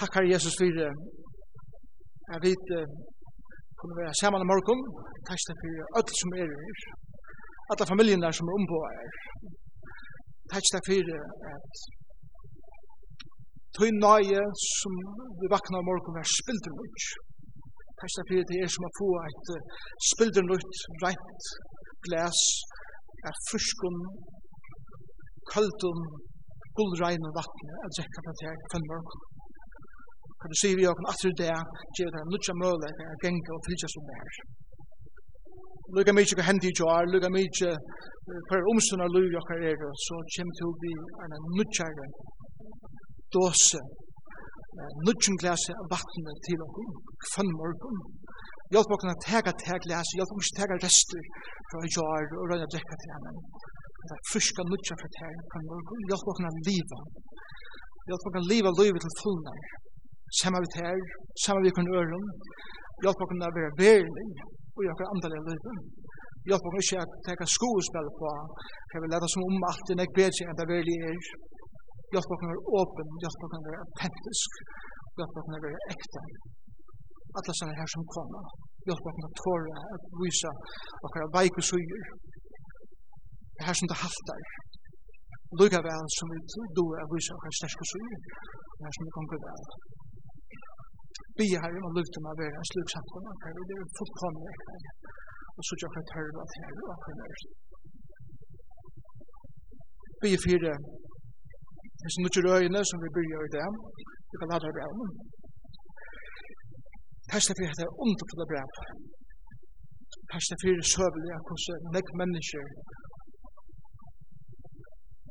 Takk Herre Jesus for at vi kunne være sammen i morgen. Takk for alle som er her. Alle familien der som er ombå her. Takk for at tøy nøye som vi vakna i morgen er spilder nøyt. Takk for at det er som å få et spilder nøyt, rent glas, er fruskum, kaldum, gullrein og vatne, at drekka på det her kvenn morgen. Kan du si vi okkur aftur det, gjør det nutja møguleik a genga og fylgja som det her. Lukka mykje hva hendi i jar, lukka mykje hver omstund av luvi okkar er, så kjem til vi en nutjare dåse, nutjum glase av vattnet til okkur, kvann morgun. Hjelp okkur at tega tega glase, hjelp okkur tega rester fra jar og røyna drekka til henne. Det er friska nutja fra tega kvann morgun, hjelp okkur at liva. Hjelp okkur at liva liva til fullnær saman vi tær, saman vi kun ørum, hjelp okkur að vera verlig og i okkur andalega livet. Hjelp okkur ikke at teka skoespel på, kan vi leta som om alt er nek bedre enn det verlig er. Hjelp okkur å være åpen, hjelp okkur å være autentisk, hjelp okkur å være ekte. Alla sånne her som kommer, hjelp okkur å tåre, at vise okkur av veik og suger. Det her som det haltar. Lugga vel som vi doer er vise okkur stersk og suger, det her som det kommer vel bia herren og lukte meg være en slik samfunn og her og det er fullkomne ekne. Og så tjokk at herren at her, og her er. Bia fire, hvis du ikke røyene som vi byrja i det, vi kan lade brev. Testa fyrir det underfulla brev. Testa fyrir søvelige hvordan nek mennesker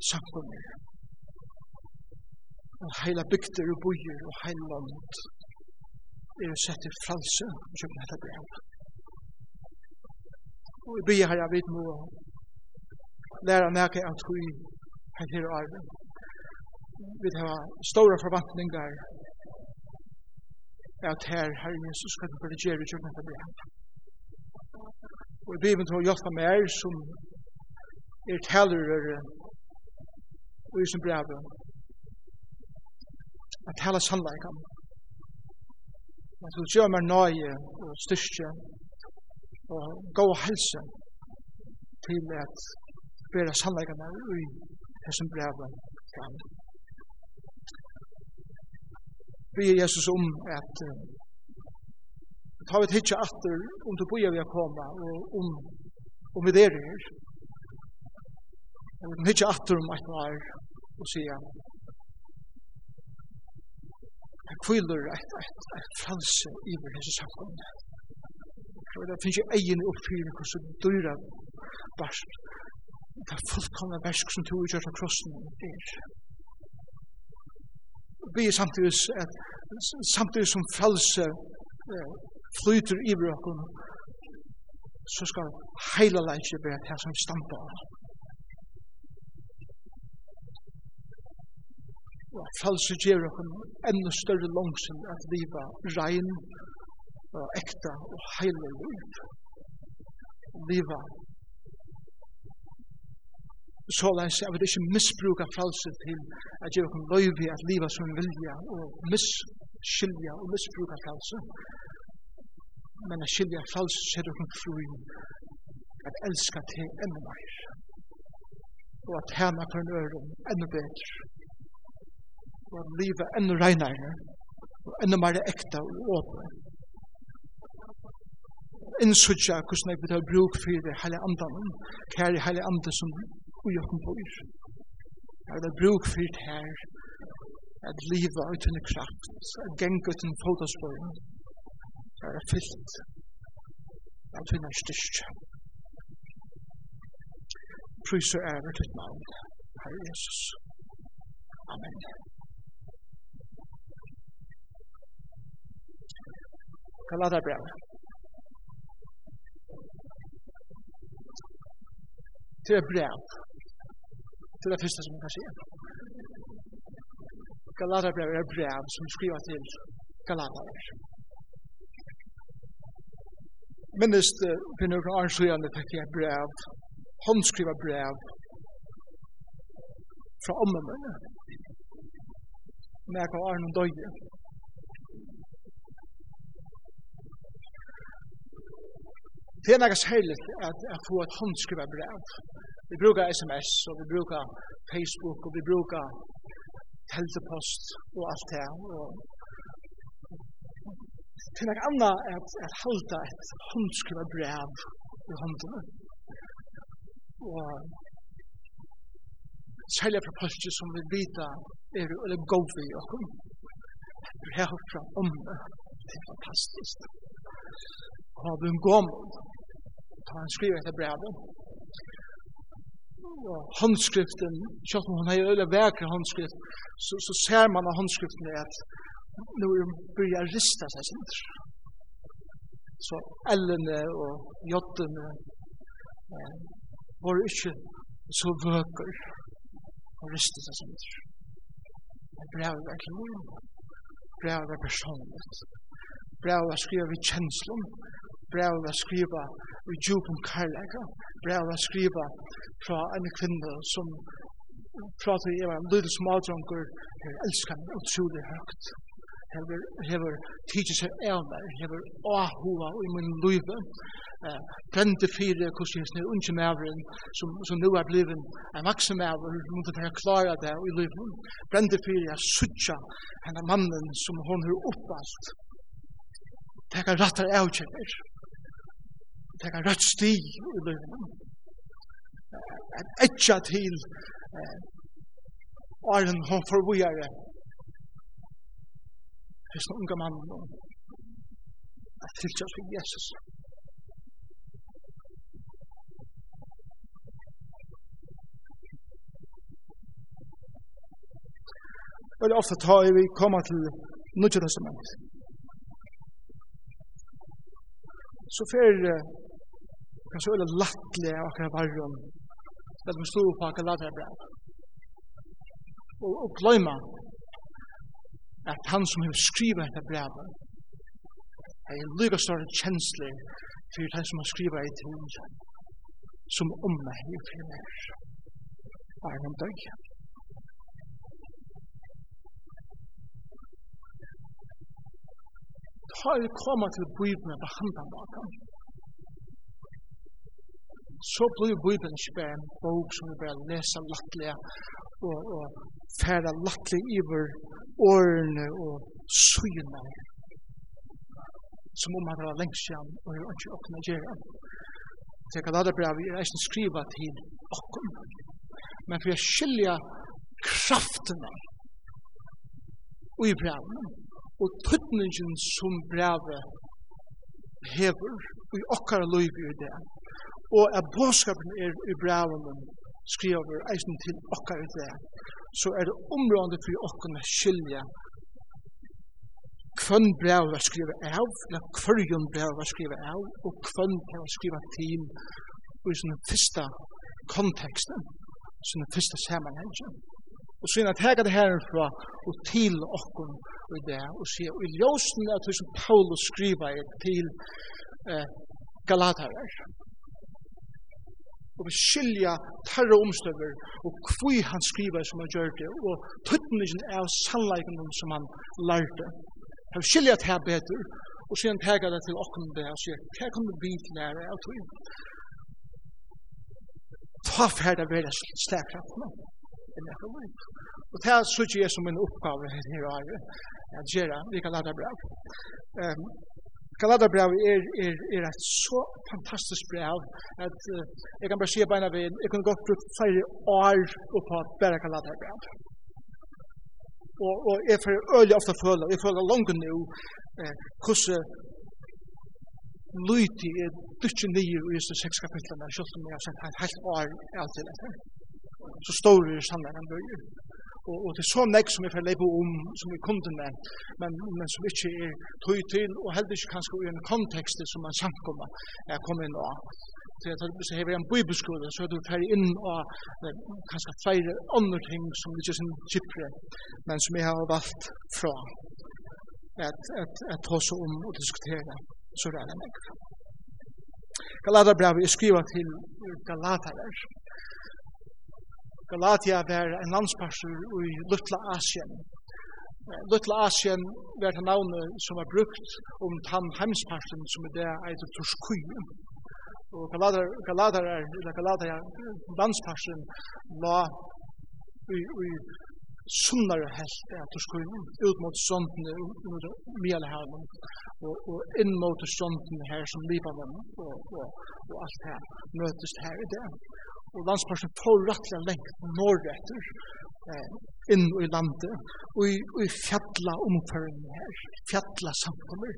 samfunner. Og heila bygder og bøyer og heila land er sett i fralse, og kjøp dette brev. Og vi blir jeg vet nå, lære nære at vi her her arven. Vi har store forvantninger at her, Herre Jesus, kan du bare gjøre kjøp dette brev. Og vi blir til å hjelpe meg som er taler og i sin brev at hele sannleikene Men du gjør meg nøye og styrke og gå og helse til at bæra sannleggene i hessen brevet fram. Vi er Jesus om at ta vi tidsja atter om du bøyer vi har koma og om, om vi der er. Og vi tidsja atter om et var og sier Det kviler et, et, et franse i vår hese samkomne. Så det finnes jo egen oppfyring hos det dyra barst. Det er fullkomne versk som tog utgjørt av krossen er. Vi er samtidig, at, samtidig som fralse eh, flyter i vår så skal heila leikje være det som stampa av. Og at frelse gjør okken enda større langsyn at liva rein og ekta og heilig liv. Liva så leis jeg vil ikke misbruka frelse til at gjøre okken løyvi at liva som vilja og misskilja og misbruka frelse men at skilja frelse ser okken fru at elska til enda meir og at hana for en øren enda bedre og livet enda regnere, og enda mer ekta og åpne. Innsutja hvordan jeg vil ha bruk for det hele andan, kjære hele andan som ujåkken bor. Jeg vil ha bruk for det her, at livet uten kraft, at geng uten fotospøren, jeg er fyllt, av finner styrst. Prøys og ære ditt navn, Herre Jesus. Amen. Galater brev. Det er brev. Det er det første som man kan si. Galaterbrevet er brev som skriver til Galater. Minnest finner noen år siden fikk jeg brev, Han skriver brev fra ommen min. Men jeg kan ha noen døye. Det er nægast heiligt at, at få et håndskriva brev. Vi brukar sms, og vi brukar Facebook, og vi brukar teltepost og alt det. Og det er nægast anna at, at halda et håndskriva brev i hånden. Og særlig fra posti som vi vita er eller god vi og kom. Det er herfra om det. Det er fantastisk. Og vi en gommel ta han skriver etter brevet. Og Håndskriften, selv om han har øyla vekre håndskrift, så, så ser man av håndskriften er at nå börjar rista seg sin. Så ellene og jottene eh, var ikke så vøker og rista seg sint. Brevet var klor, brevet var personligt, brevet var skrivet i kjenslom, brev var skriva i djupum karlæka, brev var skriva fra en kvinne som prater i en lydel som avdronker, her elskar meg utrolig høyt. Hever, hever tidsi seg av meg, hever ahua i min lyve, eh, brende fire kursins nir unge maveren, som, som nu er bliven en vaksen maver, måtte være klara det i lyven, brende fire er sutja henne mannen som hon har oppast, teka rattar avkjøver, teka rødt sti i løyna. Etja til Arjen hon forvujare hos unga mannen at fylja seg Jesus. Veldig ofte tar vi koma til Nudja Testament. Så fer og kanskje øyla lattelig av akkurat varrum, at som stod på akkurat lattelig brev. Og, og gløyma at han som har skrivet dette brev, er en lyga større kjensle for han som har skrivet i til som om meg i primær. Er han døg? Ta er koma til bøybna behandla handan bakan så blir Bibelen ikke bare en bok som vi bare leser lattelig og, og færre lattelig iver årene og syne som om man har lengst igjen og gjør ikke åkne gjøre. Det kan lade brev i reisen skriva til åkken. Men for jeg skilja kraftene i brevene og tøtningen som brevet hever i åkker løyve i det og at bådskapen er i brevene skriver eisen til okkar i det, så er det områdende for okkar skilje hvem brev var skrivet av, eller hvem brev var skrivet av, og hvem brev var skrivet til i sin første konteksten, sin første sammenhengen. Og så er det her det her fra og til okkar i det, og sier, og i ljósen er det som Paulus skriver til eh, Galatarer, og vi skilja tarra omstøver og kvi han skriver som han gjør det og tøttningen er sannleiken som han lærte. Han skilja det her bedre og så han tega det til okken det og sier hva kan du bli til lære av tog. Ta ferda vera slagkraften enn jeg kan leit. Og det er så ikke jeg som en oppgave her i året at gjøre vi lika lada bra. um, Galaterbrev er, er, er et så fantastisk brev at uh, jeg kan bare si på en av en, jeg kunne godt brukt flere år på bare Galaterbrev. Og, og jeg får øyelig ofte føle, jeg føler langt nå eh, hvordan lydig er dyrt nye i disse seks kapitlene, selv om jeg har sett en helt år alltid etter. Så står det i sannheten bøyer. Og, og det er så nek som vi får leipa om, som vi kunde nevnt, men, men som ikke er tøy til, og heller ikke kanskje i en kontekst som man samkommer er kommet inn av. Så jeg tar hvis jeg hever en bibelskole, så er du ferdig inn av kanskje flere andre ting som ikke er sin kipre, men som jeg har valgt fra at, at, at ta seg om og diskutere, så er det nek. Galaterbrevet er skriva til Galaterer, Galatia var en landsparser i Lutla Asien. Lutla Asien var det navnet som var brukt om den heimsparsen som er det eit det Og Galater, Galater, eller Galater, landsparsen la i, i sunnare helt er Torskui ut mot sondene, mot Mielehavn, og, og inn mot sondene her som Libanon og, og, og alt her møtes her i det og landsparsen får rettelig lengt nordretter eh, inn i landet, og i, i fjalla omførende her, fjalla samkommer,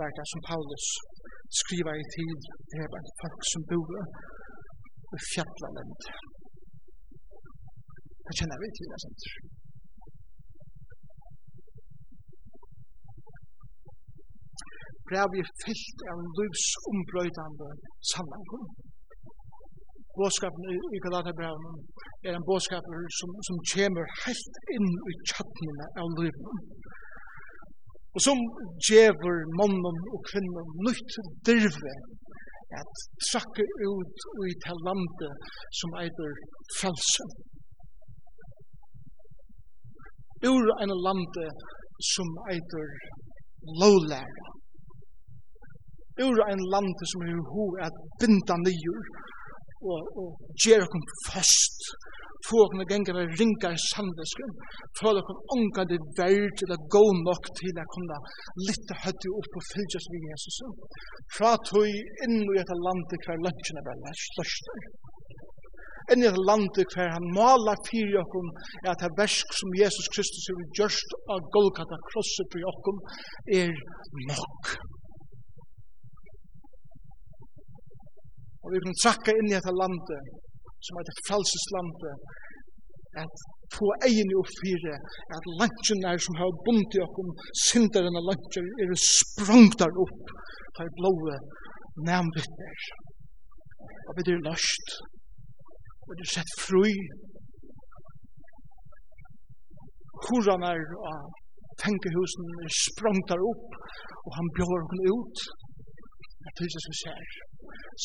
var det som Paulus skriver i tid, det er bare folk som bor i fjalla land. Det kjenner vi til, det er sant. Brevet er fyllt av en livsombrøydende sammenkommer. Båskapen i Galaterbrevnen er en båskap som, som kommer helt inn i kjattene av livet. Og som djever mannen og kvinnen nytt dirve at trakke ut i til landet som eitir frelse. Ur en lande som eitir lovlære. Ur en lande som er ho at binda nyur og, og gjør okkur fast, få okkur gengar og ringar samvetsken, føl okkur ongar de verd til at go nok til at kunna litta høtti upp og fylgjast við Jesus. Frá tøy inn i dette landet kvar lunchna er vel størst. Inn í dette landet hver han malar fyrir okkum at ta versk sum Jesus Kristus hevur gjørt á Golgata krossi fyrir okkum er nok. vi kan trakka inn i dette landet, som er et frelseslandet, at få egen i oppfyre, at lantjen er som har bunt i okkom, synderen av lantjen er sprungtar opp, har blåe, nærmvittner. Og vi er løst, og vi er sett fri, Horan er av tenkehusen er sprungtar opp, og han bjør okkom ut. Jeg tykker som ser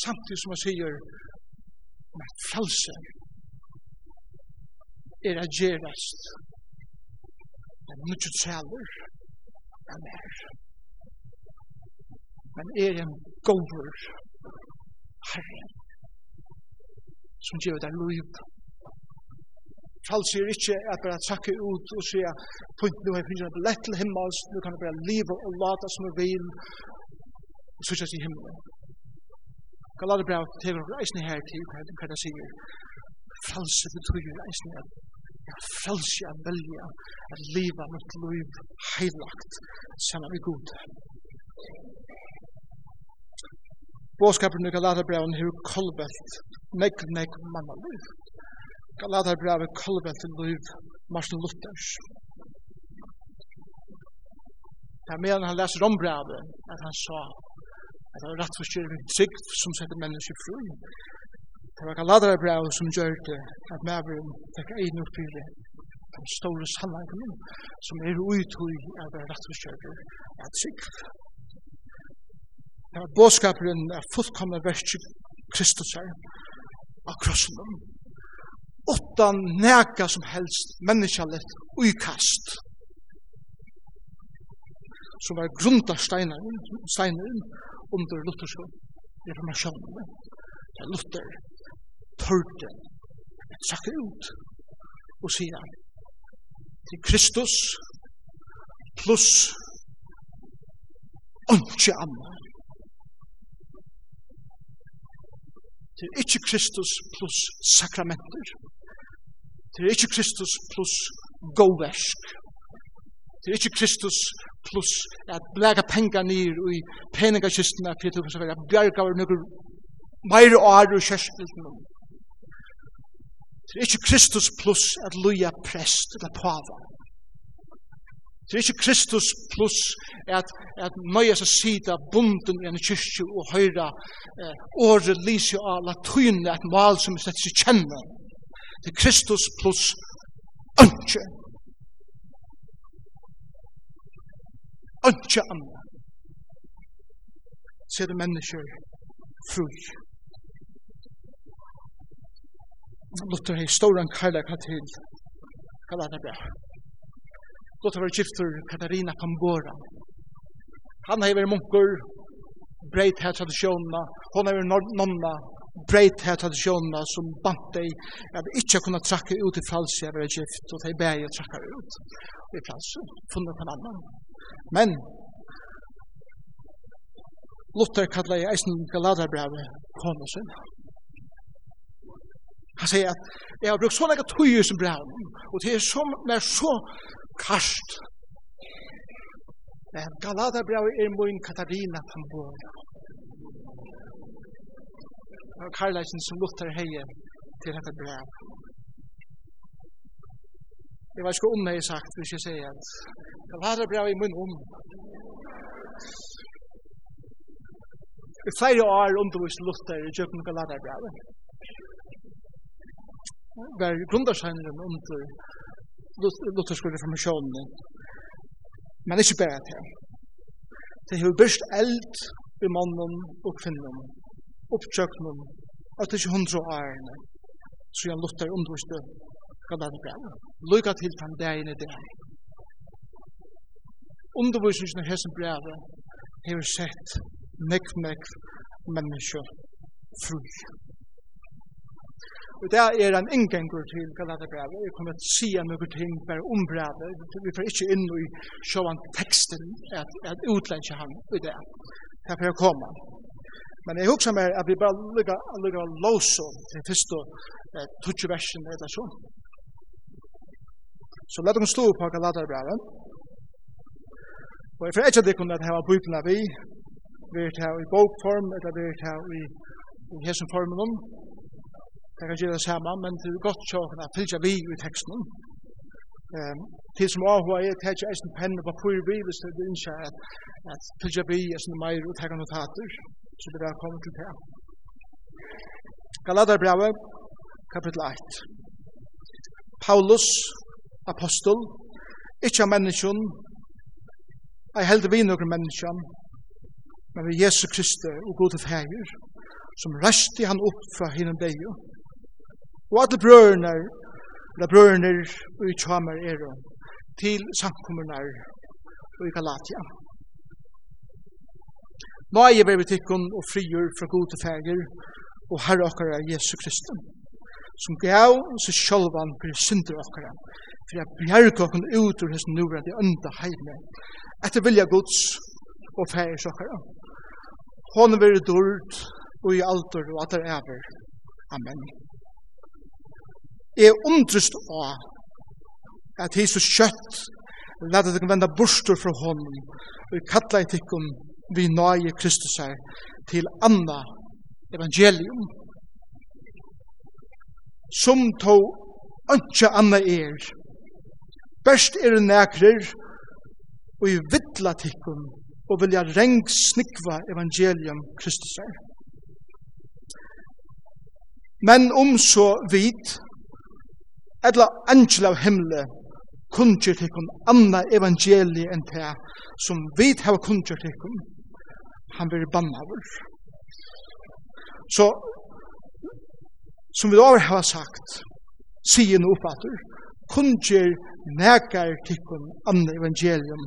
samtidig som han sier om at frelse er at gjerast en mykje træler han er men er en gover herre som gjør det liv Frals er ikke at bare takke ut og sier punkt nu har jeg finnet en lett til himmels, nu kan jeg bare leve og late som jeg vil. Og sykjes i himmelen. Galaterbrev tegur okkur eisne her til hva det sier. Frelse betyr eisne at ja, frelse at velja at liva mitt liv heilagt sammen med god. Båskapen i Galaterbreven hefur kolvelt megg megg manna liv. Galaterbrev er kolvelt liv Martin Luthers. Det Jeg mener han leser om brevet at han sa Det var rett og styrer trygg som setter mennesker fri. Det var galadere brev som gjør det at maveren fikk egen oppfyre den store sannheten min, som er uthøy av det rett og styrer at trygg. Det var båskaperen av fullkomne verset Kristus her av krossen om. Åttan neka som helst menneskjallet uikast som var grunda steinar, steinar under Luthersk reformationen. Ja, Luther tørte et sakke ut og sier til Kristus pluss ikke annet. Det er ikke Kristus pluss sakramenter. Det er ikke Kristus pluss gåversk. Det er ikke Kristus pluss at blæka pengar nir og i peningakistene for til å være bjerga over noen meir og ære og. Det er ikke Kristus pluss at luja prest eller pava. Det er ikke Kristus pluss at, at nøya seg sida bunden i en kyrkju og høyra eh, året lysi av latryn et mal som er sett seg kjenne Det er Kristus pluss ønskjøn. ikke annet. Så er det mennesker fru. Luther hei stor en kærlek til Galatabre. Luther var kiftur Katarina Pambora. Han hei vært munkur, breit her tradisjonene, hon har vært nonna, breit her tradisjonene som bant deg at ikke kunne trakke ut i falsi av var gift, og de bæg og trakka ut i falsi, funnet på en annan. Men Luther kallar i eisen Galaterbrevet konusen. Han sier at jeg har brukt så ikke tøyer som brev, og det er så, mer så karst. Men galadarbrevet er min Katarina Tambor. Det var karlæsen som Luther heier til dette brev. Jeg vet ikke om jeg har sagt, hvis jeg sier at jeg har det bra i min om. I flere år undervist Luther i Kjøpen Galaterbrevet. Var grundarsøgneren under Lutherske reformasjonen. Men ikke bare til. Det har børst eld i mannen og kvinnen, oppkjøkkenen, at det ikke hundre årene, så jeg Luther underviste gammel brev. Lykke til den dagen i dag. Undervisningen av hessen brevet har sett nekv, nekv mennesker fru. Og det er en inngengur til Galaterbrevet. Jeg kommer til å si noe ting bare om brevet. Vi får ikke inn i sjåan teksten at, at utlænge han i det. Det er for å komme. Men jeg husker meg at vi bare lukka lukka låse til første eh, tutsi versen eller sånn. Så let dem stå på Galaterbrevet. Og jeg får ikke at det kunne at hava av vi, vi er til i bokform, eller vi er til i, i hessen formen. Det kan gjøre det samme, men det er godt å kunne fylle vi i teksten. Um, til som avhva er at ikke eisen penne på fyr vi, hvis det er ikke at, at fylle vi er sånne meir og tegge notater, så det er kommet til det. Galaterbrevet, kapittel 1. Paulus, apostel, ikke av menneskjon, jeg heldig vi noen menneskjon, men vi Jesu Kristi og gode feir, som røsti han opp fra hinnom deg, og alle brørene, eller brørene og i tjamer er til samkommerne og i Galatia. Nå er jeg ved tikkun og frigjør fra gode feir, og herre okkara Jesu Kristi, som gav seg sjølvan for synder okkara, for jeg bjerg okken ut ur hessen nura de ønda heime, etter vilja gods og færi okkara. Hon er veri dord og i alder og atar ever. Amen. Jeg undrist av at Jesus kjøtt lærte dere venda bostur fra honom og kalla etikken vi nøye Kristus her til anna evangelium som tog ønske anna er Best er nekrir og i vittla tikkum, og vilja reng snikva evangelium Kristus er. Men om så vid, etla angel av himle, kunngjør tikkum anna evangelie enn te, som vid hava kunngjør tikkum, han blir bannavur. Så, som vi over hava sagt, sier no oppfattur, kunngjør nekar tikkun anna evangelium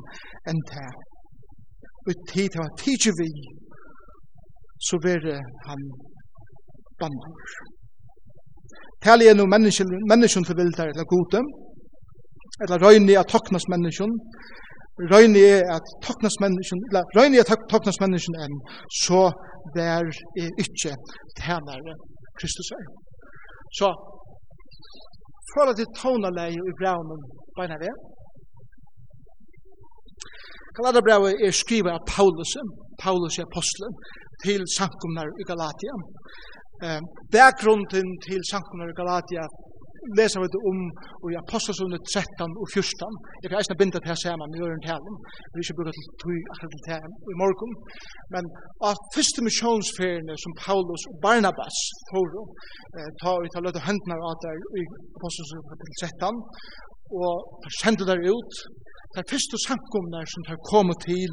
enn det. Og tid til at tidsi vi, så vere han bannar. Tali er no menneskjum til vildar eller gode, eller røyni at toknas menneskjum, røyni er at toknas menneskjum, eller røyni er at toknas menneskjum enn, så vær er ikkje tænare Kristus er. Så Fråla til tonalei i braunen beina ved. Galaterbrauet er skrivet av Paulus, Paulus er apostelen, til samkomnar i Galatia. Eh, bakgrunden til samkomnar i Galatia lesa vi det om i Apostelsunde 13 og 14. Jeg kan eisne binda til her saman med øren talen. Vi er ikke brukt til tui akkurat til talen i morgen. Men av første missionsferiene som Paulus og Barnabas foro, eh, ta vi tar løte hendene av der i Apostelsunde 13, og tar sendu der ut, Det fyrstu samkomnar som har kommet til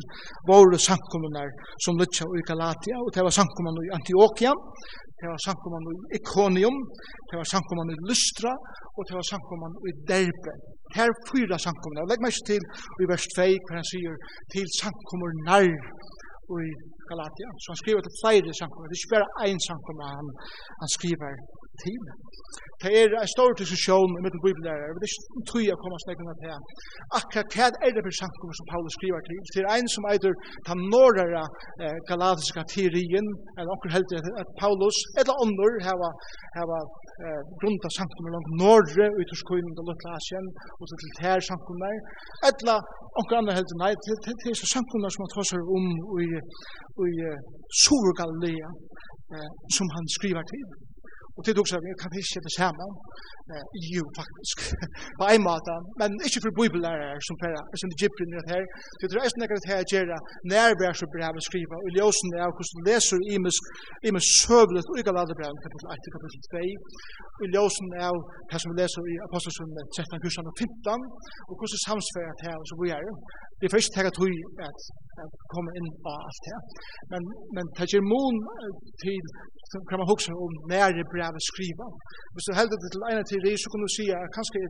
våre samkomnar som lytja i Galatia, og det var samkomnar i Antioquia, det var samkomman i Ikonium, det var samkomman i Lystra, og det var samkomman i Derbe. Her fyra samkomman. Og legg meg til i vers 2, hvor han sier til samkommor nær i Galatia. Så han skriver til flere samkomman. Det er ikke bare en samkomman han, han skriver til. Det er en stor diskusjon i mitt bibellærer, men det er ikke tøy å komme snakke av det her. Akkurat hva er det besankommer som Paulus skriver til? Det er en som eitur ta norrere eh, galatiske teorien, eller akkurat heldig at Paulus, eller ånder, hava, hava eh, grunda sankommer langt norre ut hos kvinnen til Lutla Asien, og så til her sankommer, eller akkurat andre heldig, nei, det er så sankommer som han tar seg om i, i, uh, Sur Galilea, eh, som han skriver til. Og til dukse, vi, kan ikke det samme? Eh, Jo, faktisk. På en måte, men ikke for bibelærere som færre, som det gyper nere her. Det er eisen ekkert her å gjøre nærvær som brev å skrive. og ljósen er hvordan du leser i min søvlet og ikke lade brev, kapitel 1 kapitel 2, og ljósen er hva som vi leser i Apostelsen 13, 14 og 15, og hvordan samsfører det her, og så vi er. Det er først her at vi kommer inn på alt det. Men, men det er ikke mån til, kan man huske om nærværsbrevet brevet skriva. Hvis du heldur det til ene teori, så kan du si at kanskje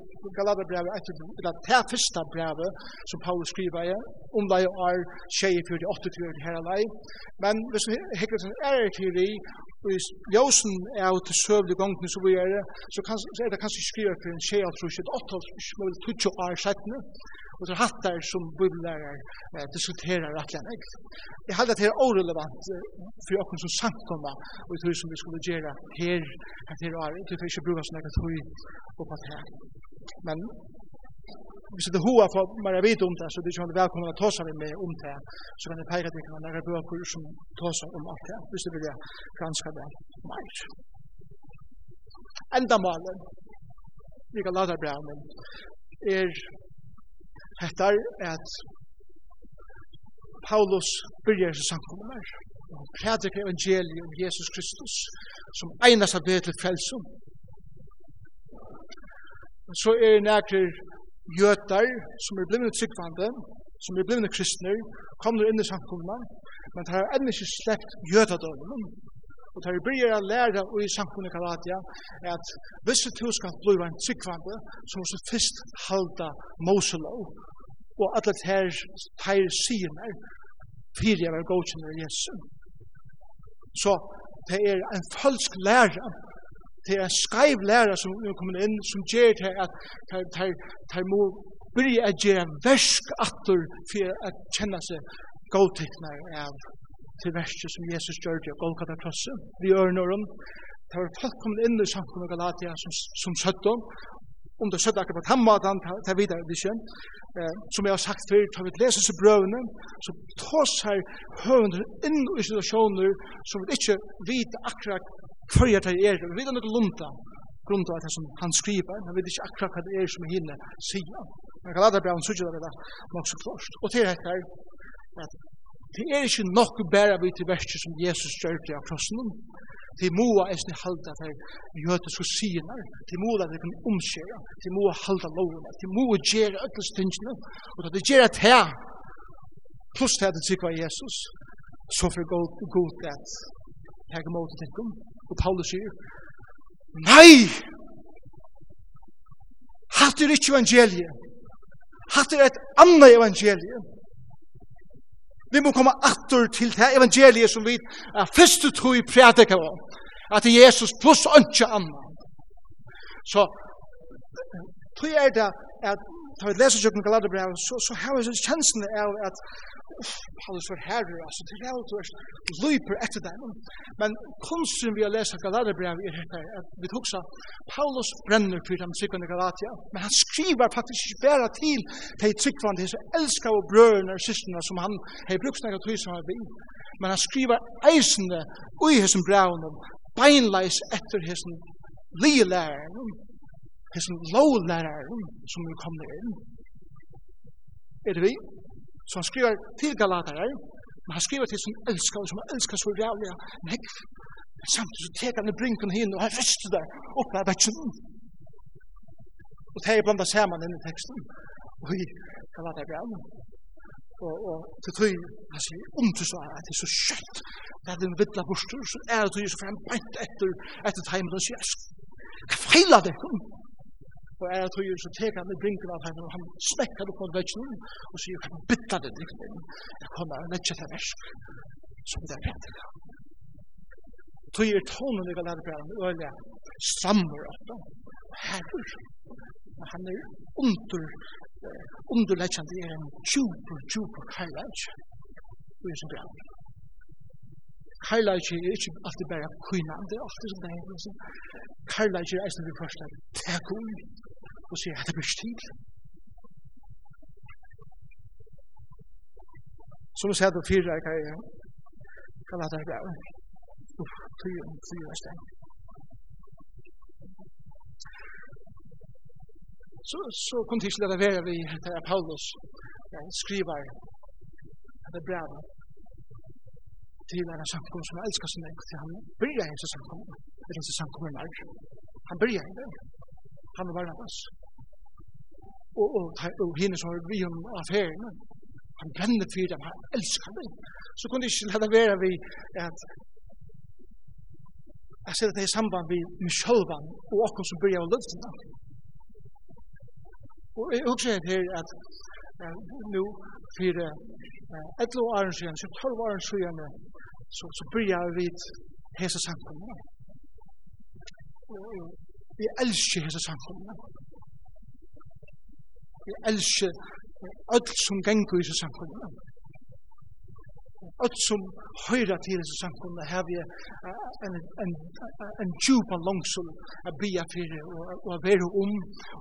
brev er til det første brevet som Paulus skriva er, om det er 24-28 her lei. Men hvis du hekker til en ære teori, og i ljósen er til søvlig gongen som vi er, så er det kanskje skriva for en 28-28 år sættene, Og det er hattar som bibellærer eh, diskuterer rett enn egt. Jeg halte at det er orelevant eh, for åkken som samkomma og i tog som vi skulle gjøre her at her og her. Det er ikke bruka som egen tog og på det Men hvis det er hoa for mer vite om det, så det er ikke velkommen å ta seg med om det, så kan jeg peke at vi kan bøker som ta seg om alt det, hvis det vil jeg granske det mer. Enda malen, vi kan lade brevnen, er Hetta er at Paulus byrjar seg samkommer. Og prædik evangeliet om Jesus Kristus som einast av det til frelsum. Så er det nærkir jötar som er blivne tryggvande, som er blivne kristner, kommer inn i samkommer, men har enn ikke slett jøtadømmen, Og tar vi byrjar å læra i samfunnet Galatia at hvis du skal bli en tryggvande, så må du først halda Moselov og alle her teir siner fyrir jeg var godkjenner Jesu. Så det er en falsk læra det er en skaiv læra som er kommet inn som gjør til at de må byrja å gjøre versk atter for å kjenne seg godteknar av til verset som Jesus gjør til Golgata krosset. Vi gjør noe om, det var folk kommet inn i samfunnet av Galatia som, som søtton, om det søtton akkurat på den måten, det er videre ikke. Eh, som jeg har sagt før, tar vi leses seg brøvene, så tar seg høvende inn i situasjoner som vi ikke vet akkurat før jeg tar er, vi vet noe lunta, grunda av det som han skriver, men vi vet ikke akkurat hva det er som hinne sier. Men Galaterbraun sier det da, nok så klart. Og til dette er at Det er ikke nok bare vi til verset som Jesus gjør til av krossen. Det må eisne halda for jødiske syner. Det må at det kan omskjere. Det må halda lovene. Det må gjøre alle stingene. Og da det gjør at her, pluss til at det sikker Jesus, så får god, god at her kan til tenke om. Og Paulus sier, nei! Hatt er ikke evangeliet. Hatt er et annet evangeliet. Vi må komme atter til det evangeliet som vi er først første tro i prædika om. At det er Jesus pluss ønske annan. Så tror jeg det at ta vi leser sjøkken Galaterbrev, så, så har vi kjensen av at Paulus var herre, altså til det du løyper etter dem. Men kunsten vi har lest Galaterbrev er dette, at vi tok seg, Paulus brenner for dem sikkerne Galatia, men han skriver faktisk ikke bare til de tryggvande, de som elsker og brødene og systerne som han har brukt snakket tog som han vil. Men han skriver eisende ui hessen brevene, beinleis etter hessen lielæreren, hessen lovlæraren som er kommet inn. Er det vi? Så han skriver til Galataren, men han skriver til som elskar, som han elskar så rævlig, men Samtidig så teker han i brinken hin og han ryster der oppe av vetsen. Og det er blanda saman inn i teksten. Og i Galataren og og til tøy han sier om til så at det er så kjøtt, det er den vidla bostur så er det tøy så får han bænt etter etter timen og sier hva feiler det Og er at hun så teker han i brinken av henne, og han smekker opp mot veggen, og sier, kan bytta det ikke inn? Jeg kommer, og letter til versk, som det er rett til. Tøy er tonen ikke lærer bæren, øyne, strammer opp, og herrer. Og han er under, underleggjende i en tjuper, tjuper karlage, og er som bæren. Karlajki er ikke alltid bare kuna, det er alltid som det er. Karlajki er eisen vi først er takk ui, og sier, det blir stil. Som vi sier det fyra, jeg kan kan lade det være. Uff, tyra, og steng. Så, så kom til det være vi, det er Paulus, skriver, det er brevet, til en samkommer som elsker sin egen, til han bryr en ikke samkommer, eller ikke samkommer nær. Han bryr en det. han var Barnabas. Og, og, og henne som har vi om affæren. han brenner for dem, han elsker dem. Så kunne jeg ikke lade være vi at jeg ser at det er samband vi med sjølvan og okkur som bryr av å. Og jeg husker her at nu fyrir etlo åren siden, så tolv åren siden, så, så byrjar vi hese samkomna. Vi elsker hese samkomna. Vi elsker öll som gengur i hese samkomna öll som høyra til hese samkomna har vi en, en, en djupa langsul a bia fyrir og a vera om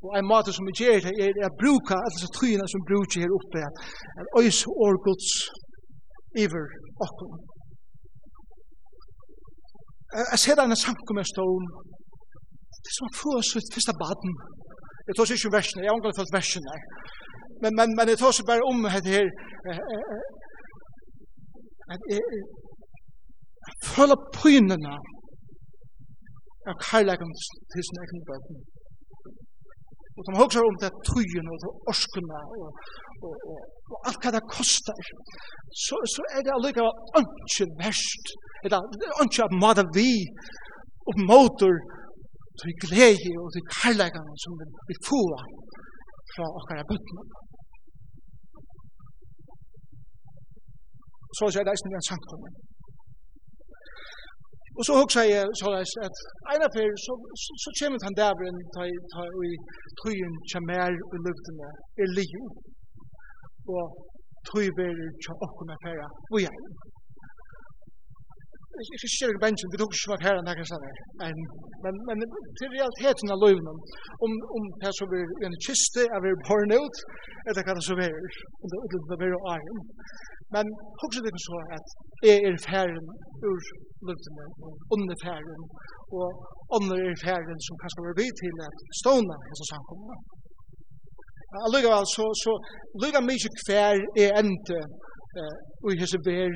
og ein mat som vi gjer det er a bruka alle disse tryina som brukar her oppe at ois årgods iver okkom Jeg ser en samkomna stål det er som å få sitt fyrsta baden Jeg tar ikke versene, jeg har ikke fått versene men, men, men jeg tar seg bare om dette her at jeg føler pynene av kærleggen til sin egen bøten. Og de hokser om det tøyene og orskene og, og, og, og alt hva det koster, så, så er det allikevel ikke verst, eller ikke at måte vi og måter til glede og til kærleggene som vi får fra okkara bøttene. så er det eisen vi en samkommer. Og så hugsa jeg så leis at eina fyr så, så, så kjemmet han der dævren ta, ta, i tøyen kjemer i luftene er liu og tøy ber tja okkuna færa vi er. Ikke sier ikke bensjen, vi tok ikke var færa nekka sann men, men, men til realiteten av løyvna om, om det som er en kiste er vi borne ut etter hva det som er, og det er det er Men hugsa det så at er er færen ur luften og onne færen og onne er færen som kanskje var vi til at stående hese samkomna. Allikevel så, så lykka mykje kvær er ente eh, og hesa ber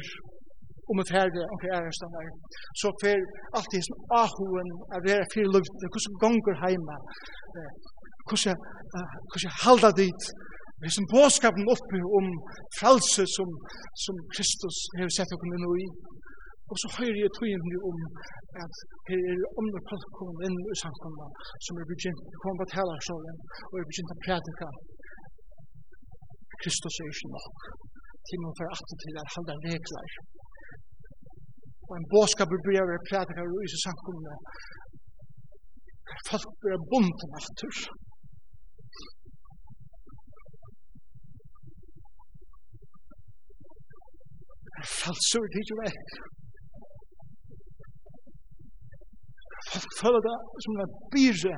om et herre og er stannar. Så fer alt hese ahoen er vera fyrir luften, hvordan gonger heima, hvordan halda dit, Vi som påskapen oppi om fralse som, som Kristus har sett oss inn i. Og så høyre jeg togjen om at her er andre folk kommer inn i samkommet som er begynt å komme på talersålen og er begynt å prædika. Kristus er ikke nok. Til man får atter til at halda regler. Og en båskap blir å prædika og i samkommet. Folk blir bunten atter. Folk Falsur jo vekk. Folk føler det som en byrre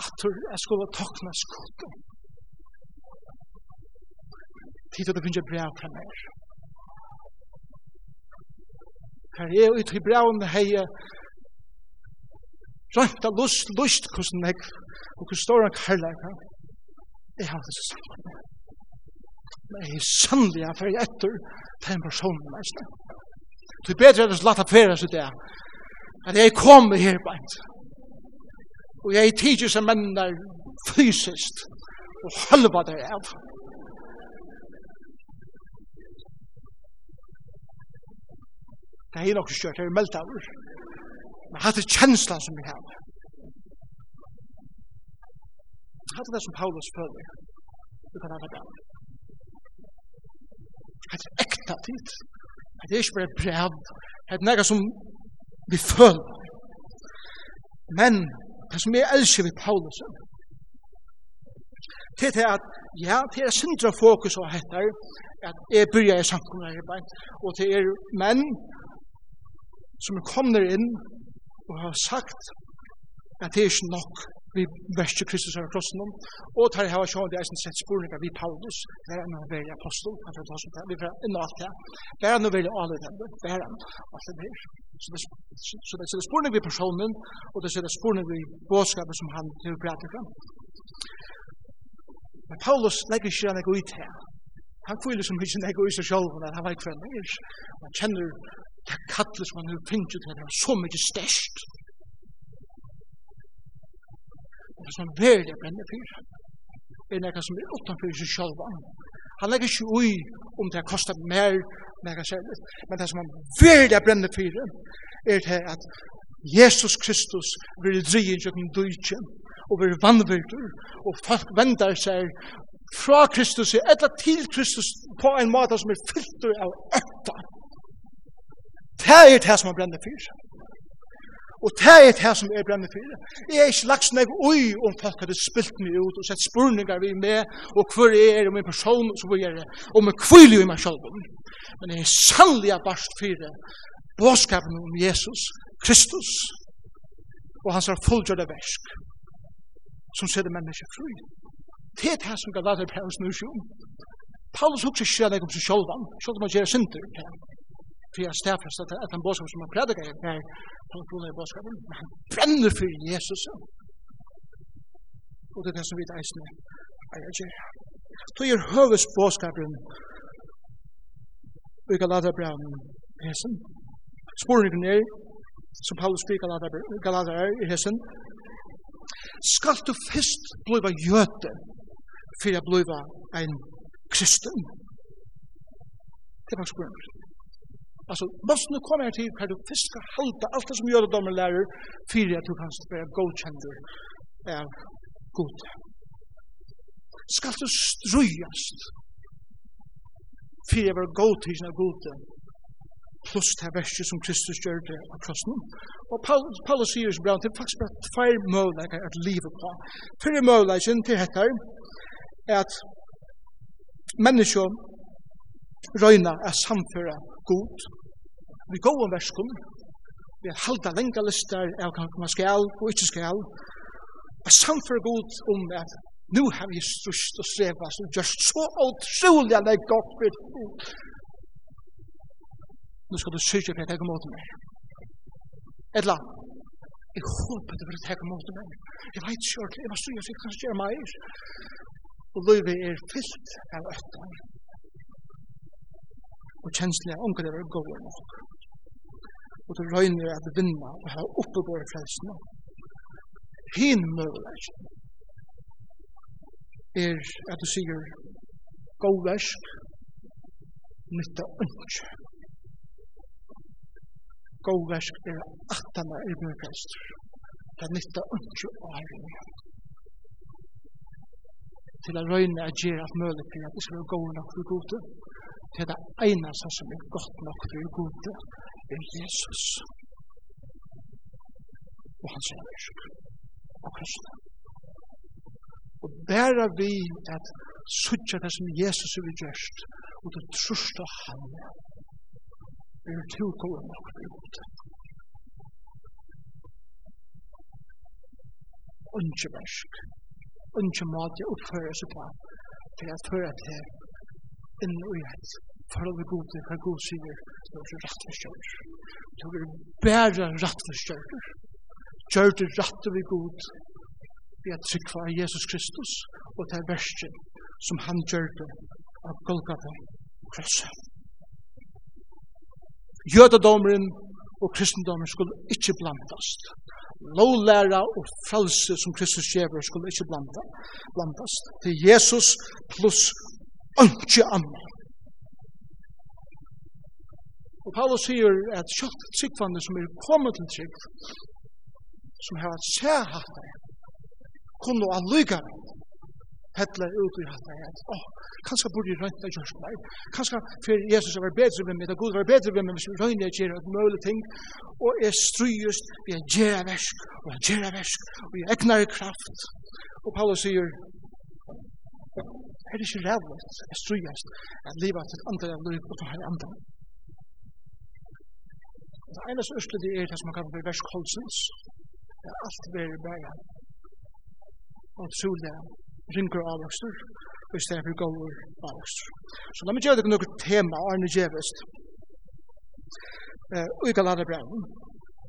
at jeg skulle tokna skottet. Tid at det finnes brev fra meg. Her er ut i brevene heie rønta lust, lust hvordan jeg og hvordan står han kærleik jeg har det så sammen men jeg er sannlig at jeg etter til en person med meg. Det er bedre at jeg slatt av fyrir seg det, at jeg kommer her beint, og jeg er tidser som menn der fysiskt, og halva der av. Det er nok skjørt, det er meldt av. Men hatt er kjenslan som vi har. Hatt er det som Paulus føler. Du kan ha det av. Det er ekta tid. Det er ikke bare brev. Det er noe som vi føler. Men det som jeg elsker ved Paulus det er at ja, det er sindra fokus og hettar at jeg byrja i samkommunarbeid og det er menn som er kommer inn og har sagt at det er ikke nok vi verste Kristus av krossen om, og tar hava sjån det er sin sett spurninga vi Paulus, det er noen velja apostel, han fyrir oss vi fyrir enn alt det, det er noen alle dem, det er alt det her, Så det er spurning vi personen, og det er spurning vi bådskapet som han til prater fram. Men Paulus legger ikke han ikke ut her. Han kviler som ikke nego i seg sjálf, han var ikke for han kjenner det kallet som han har finnet til, det er så mye størst og det som verlig brenner fyr, er nekka som er utanfyr seg sjálva. Han legger ikke ui om det har kostet mer, nekka særlig, men det som han verlig brenner fyr, er det at Jesus Kristus vil drige gjennom døytjen, og vil vannvirtur, og folk vendar seg fra Kristus, eller til Kristus, på en måte som er fyllt av ötta. Det er det som han brenner fyr. Og det er det som er brenner for. Jeg er ikke lagt snakk ui om folk hadde spilt meg ut og sett spurningar vi med, og hvor jeg er, og min person, og så videre, og med kvile i meg selv. Men jeg er sannlig av barst for båskapen om Jesus, Kristus, og hans er fullgjørda versk, som sitter mennesker fri. Det er det som Galater Paulus nu sjum. Paulus hukser ikke om seg sjolvan, sjolvan man gjør synder til för jag stäfast att att han boskap som han predikar är nej han tror det boskap men han bränner för Jesus. Och det är det som vi tar isne jag ger då är hövs boskapen vi kan låta bränna hesen spåren är som Paulus spyr Galater er i hessen, skal du fyrst bliva jöte fyrir a bliva ein kristen? Det var spurning. Altså, måste nu komma här till hur du fiska halta allt det som gör att de är lärare för att du kan vara godkänder av god. Ska du strujast för att vara godkänd av god plus det här verset som Kristus gör det av krossen. Och Paulus säger så bra, det är faktiskt bara två möjligheter att leva på. Fyra möjligheter till detta är att människor røyna er samføra god vi går om verskum, vi er halda lenga listar av hva man skal og ikke skal, og samfør god om at nu har vi strust og strevast som gjør så utrolig at det er godt for Nu skal du syrja for at jeg kommer åt meg. Edla, jeg håper det var at jeg kommer meg. Jeg vet ikke jeg var strust, jeg kan ikke gjøre meg. Og løyve er fyllt av øtta. Og kjenslene omkring det var gode nok og du røyner at vinna og ha oppe på det frelsene. Hin møvelæg er at du sier god versk, nytta ønske. God versk er at han er møvelæg. Det er nytta ønske og herren. Til å røyne at gjør at møvelæg er at det skal være god nok for gode. til det eneste som er godt nok for gode er Jesus. Og han sier og kristne. Og der er vi at suttja det som Jesus er gjørst, og det trusht av han er tilkomme nok i hodet. Unge versk, unge mat jeg oppfører seg på, for jeg tror at det er inne og gjør forhold vi god til hva god sier, så er det rett for kjørt. Så er det bare rett for kjørt. Kjørt det rett vi god vi er trykva av Jesus Kristus og til versen som han gjør det av Golgata krosset. Jødadomeren og kristendommen skulle ikke blandast. Lovlæra og frelse som Kristus gjever skulle ikke blanda, blandast. Det er Jesus pluss ikke annet Og Paulus sier at sjokk tryggvande som er kommet til trygg, som har sær hatt det, kunne han lykke hettle ut i hatt det, åh, kanskje burde jeg røyne i kjørst meg, kanskje for Jesus var bedre ved meg, da Gud var bedre ved meg, hvis vi røyne jeg gjør et mulig ting, og jeg stryest, vi er gjør versk, og jeg gjør versk, og jeg egnar kraft. Og Paulus sier, er det ikke rævlig, jeg stryest, at livet er et andre av liv, og for her andre. Det ene som det er det som man kallar for vers kolsens. Det er alt ved bæra. Og tro det ringur avvokster, og i stedet for gåur avvokster. Så la meg gjøre deg noen tema, Arne Gjevest. Og i Galata breven,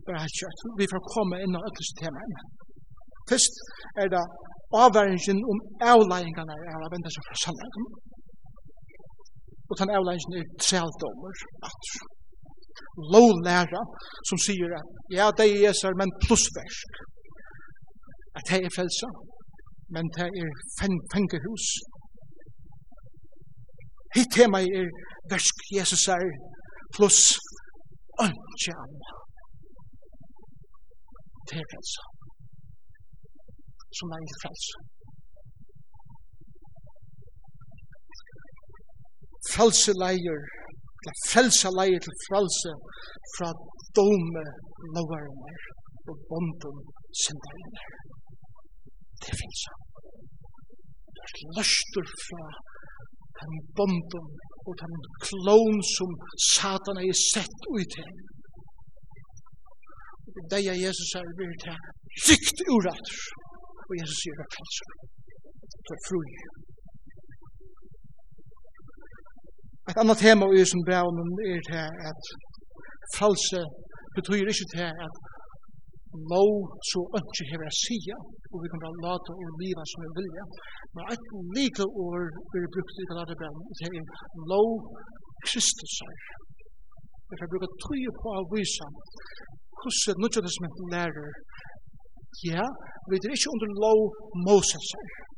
bare helt kjøtt, vi får komme inn og øtlis temaene. Først er det avværingen om avleggingene er av enda som fra sannheten. Og den avleggingen er trealdommer, atter lovlæra som sier at ja, det er Jesus, men plussvers. At det er frelsa, men det er fengehus. Hitt tema er versk Jesus er pluss ønske anna. Det er frelsa. Som er frelsa. Frelse leier til å frelse leie til frelse fra dome loverne og bonden sendarene. Det finnes han. Det er løster fra den bonden og den klon som satan er sett ut til. Det er Jesus er vi til rikt urætter. Og Jesus sier det frelse. Det er fru. Et annet tema i som braunen er til at fralse betyr ikke til at lov så ønsker hever jeg sida, og vi kan da lata og liva som vi vilja. Men et like år blir brukt i kalata braunen, og det er lov Kristus er. vi kan bruka tøye på å vise hvordan Nudja Testament lærer Ja, vi er ikke under lov Moses er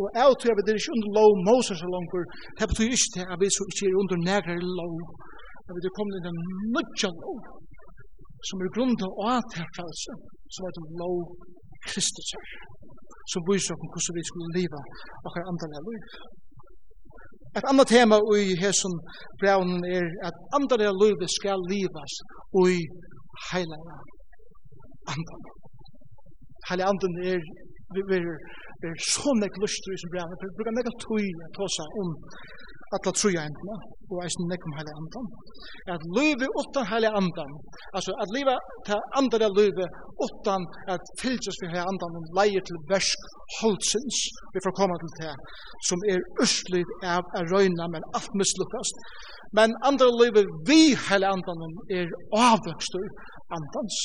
Og jeg tror vi er ikke under lov Moses og langer, det betyr ikke det at vi så ikke er under nægere lov, at vi er kommet inn en nødja lov, som er grunn til å frelse, som er det lov Kristus her, som viser oss hvordan vi skulle leve og hva andre er liv. Et annet tema i hesson braunen er at andre er livet skal livas i heilige andan. Heilige andan er vi er det er så nek lustur i som brev, for bruker brukar nek tøy ta seg om alla truja endene, og eisen nek om andan. At løyve utan heile andan, altså at liva til andar løyve utan at fylgjast vi heile andan og leier til versk holdsins, vi får komme til det, som er østlid av a røyna, men alt mislukkast. Men andar løyve vi heile andan er avvøkstur andans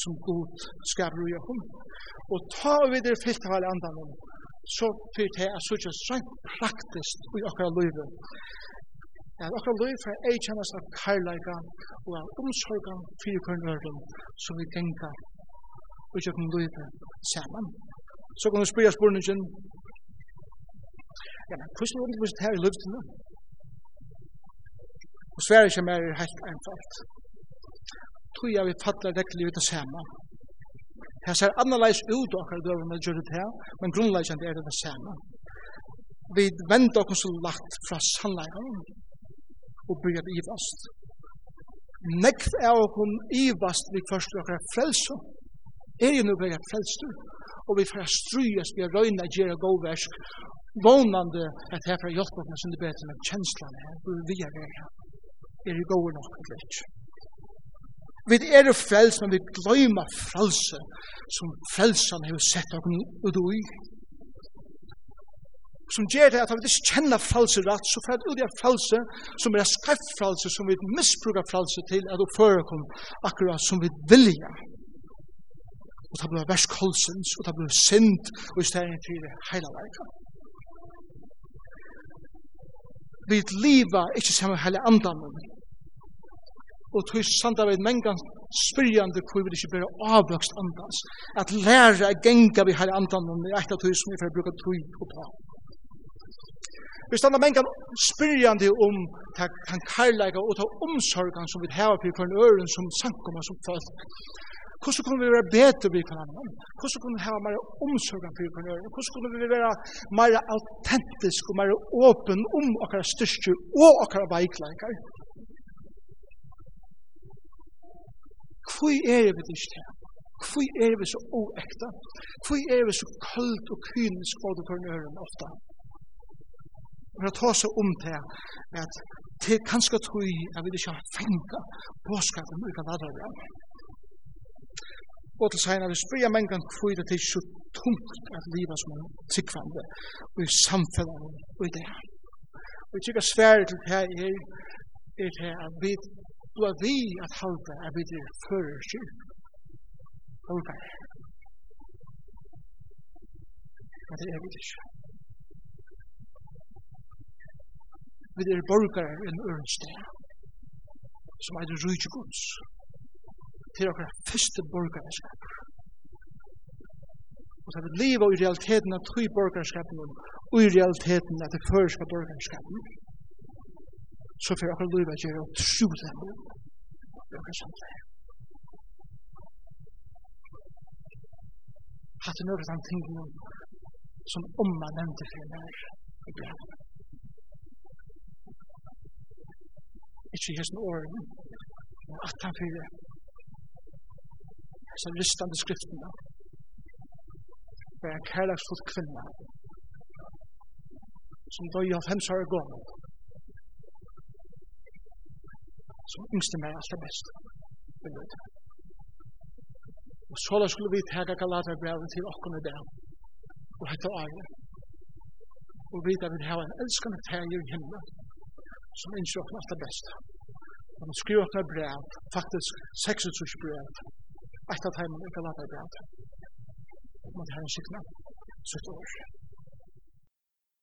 som god skaper i oss. Og ta vi det fyllt av alle andre så fyrt det er så ikke sånn praktisk i okra livet. At okra livet er kjennes av karlæga og av omsorgen for kjørnøren som vi tenker og ikke kan livet saman. Så kan du spyrja spurningen ja, men hvordan er det vi her i livet nå? Og sverre ikke mer er helt einfalt tog jeg vi fattler rekkelig livet det samme. Her ser annerleis ut og akkurat døver med gjør det her, men grunnleggende er det det samme. Vi vender oss så lagt fra sannleggen og bygger i vast. Nekv er oss i vast vi først og akkurat frelse. Er jo nu bygger frelser, og vi får strøyes, vi har røyna god versk, vånande at herfra hjelper oss under bedre med kjenslene her, hvor vi er her. Er jo gode nok, eller ikke. Vi er jo frels, men vi gløymer frelse som frelsan hefur sett okkur ut ui. Som gjer det at vi ikke kjenner frelse rett, så for at ut i frelse som er skreff frelse, som vi misbruker frelse til at vi forekom akkurat som vi vilja. Og det blir vers kolsens, og det blir synd, og i stedet til heila leika. Vi liva ikke samme heile andan, Og tog sandar vi mengan spyrjande hvor vi ikke blir avvokst andans. At læra a genga vi her andan om er eit av tog som vi får bruka tog og på. Vi standa mengan spyrjande om den karlaga og ta omsorgan som vi heva på for en øren som sankum som folk. Hvordan kunne vi være bedre vi kan annan? Hvordan kunne vi hava mer omsorgan fyrir kan øren? Hvordan kunne vi være mer autentisk og mer åpen om okkara styrstju og okkara veikleikar? Hvor er vi det ikke? Hvor er vi så oekta? Hvor er vi så kaldt og kynisk og det fornøren ofta? For å tar seg om til at det er kanskje tøy jeg vi ikke har fengt påskapen og kan lade det. Og til seg, vi spør jeg mengen hvor det er så tungt at livet som er tikkvande og i samfunnet og i det. Og jeg tykker svære til det her er, er det at vi du er vi at halda er vi det fører skyld. Halda. Men det er vi det ikke. Vi er borgare i en øren sted. som er det rujtje gods. Til er akkurat første borgarskap. Og så er det livet i realiteten av tøy borgarskapen og i realiteten av det føreska borgarskapen så får akkurat livet gjøre og tro det med akkurat sånn det. Hatt en øvrigt han ting som omma nevnte for meg? I brevet. Ikke i en åren, men at han fyrir så lystande skriftene var en kærlagsfull kvinna som døg av hennes år gammel som yngste meg alt det beste. Og så da skulle vi tega Galaterbrevet til okken der, og hette Arne. Og vi da vil har en elskende ferie i himmelen, som ønsker okken alt det beste. Og man skriver okken brev, faktisk 26 brev, etter at heimen i Galaterbrevet. Og man har en sikna, sitt år.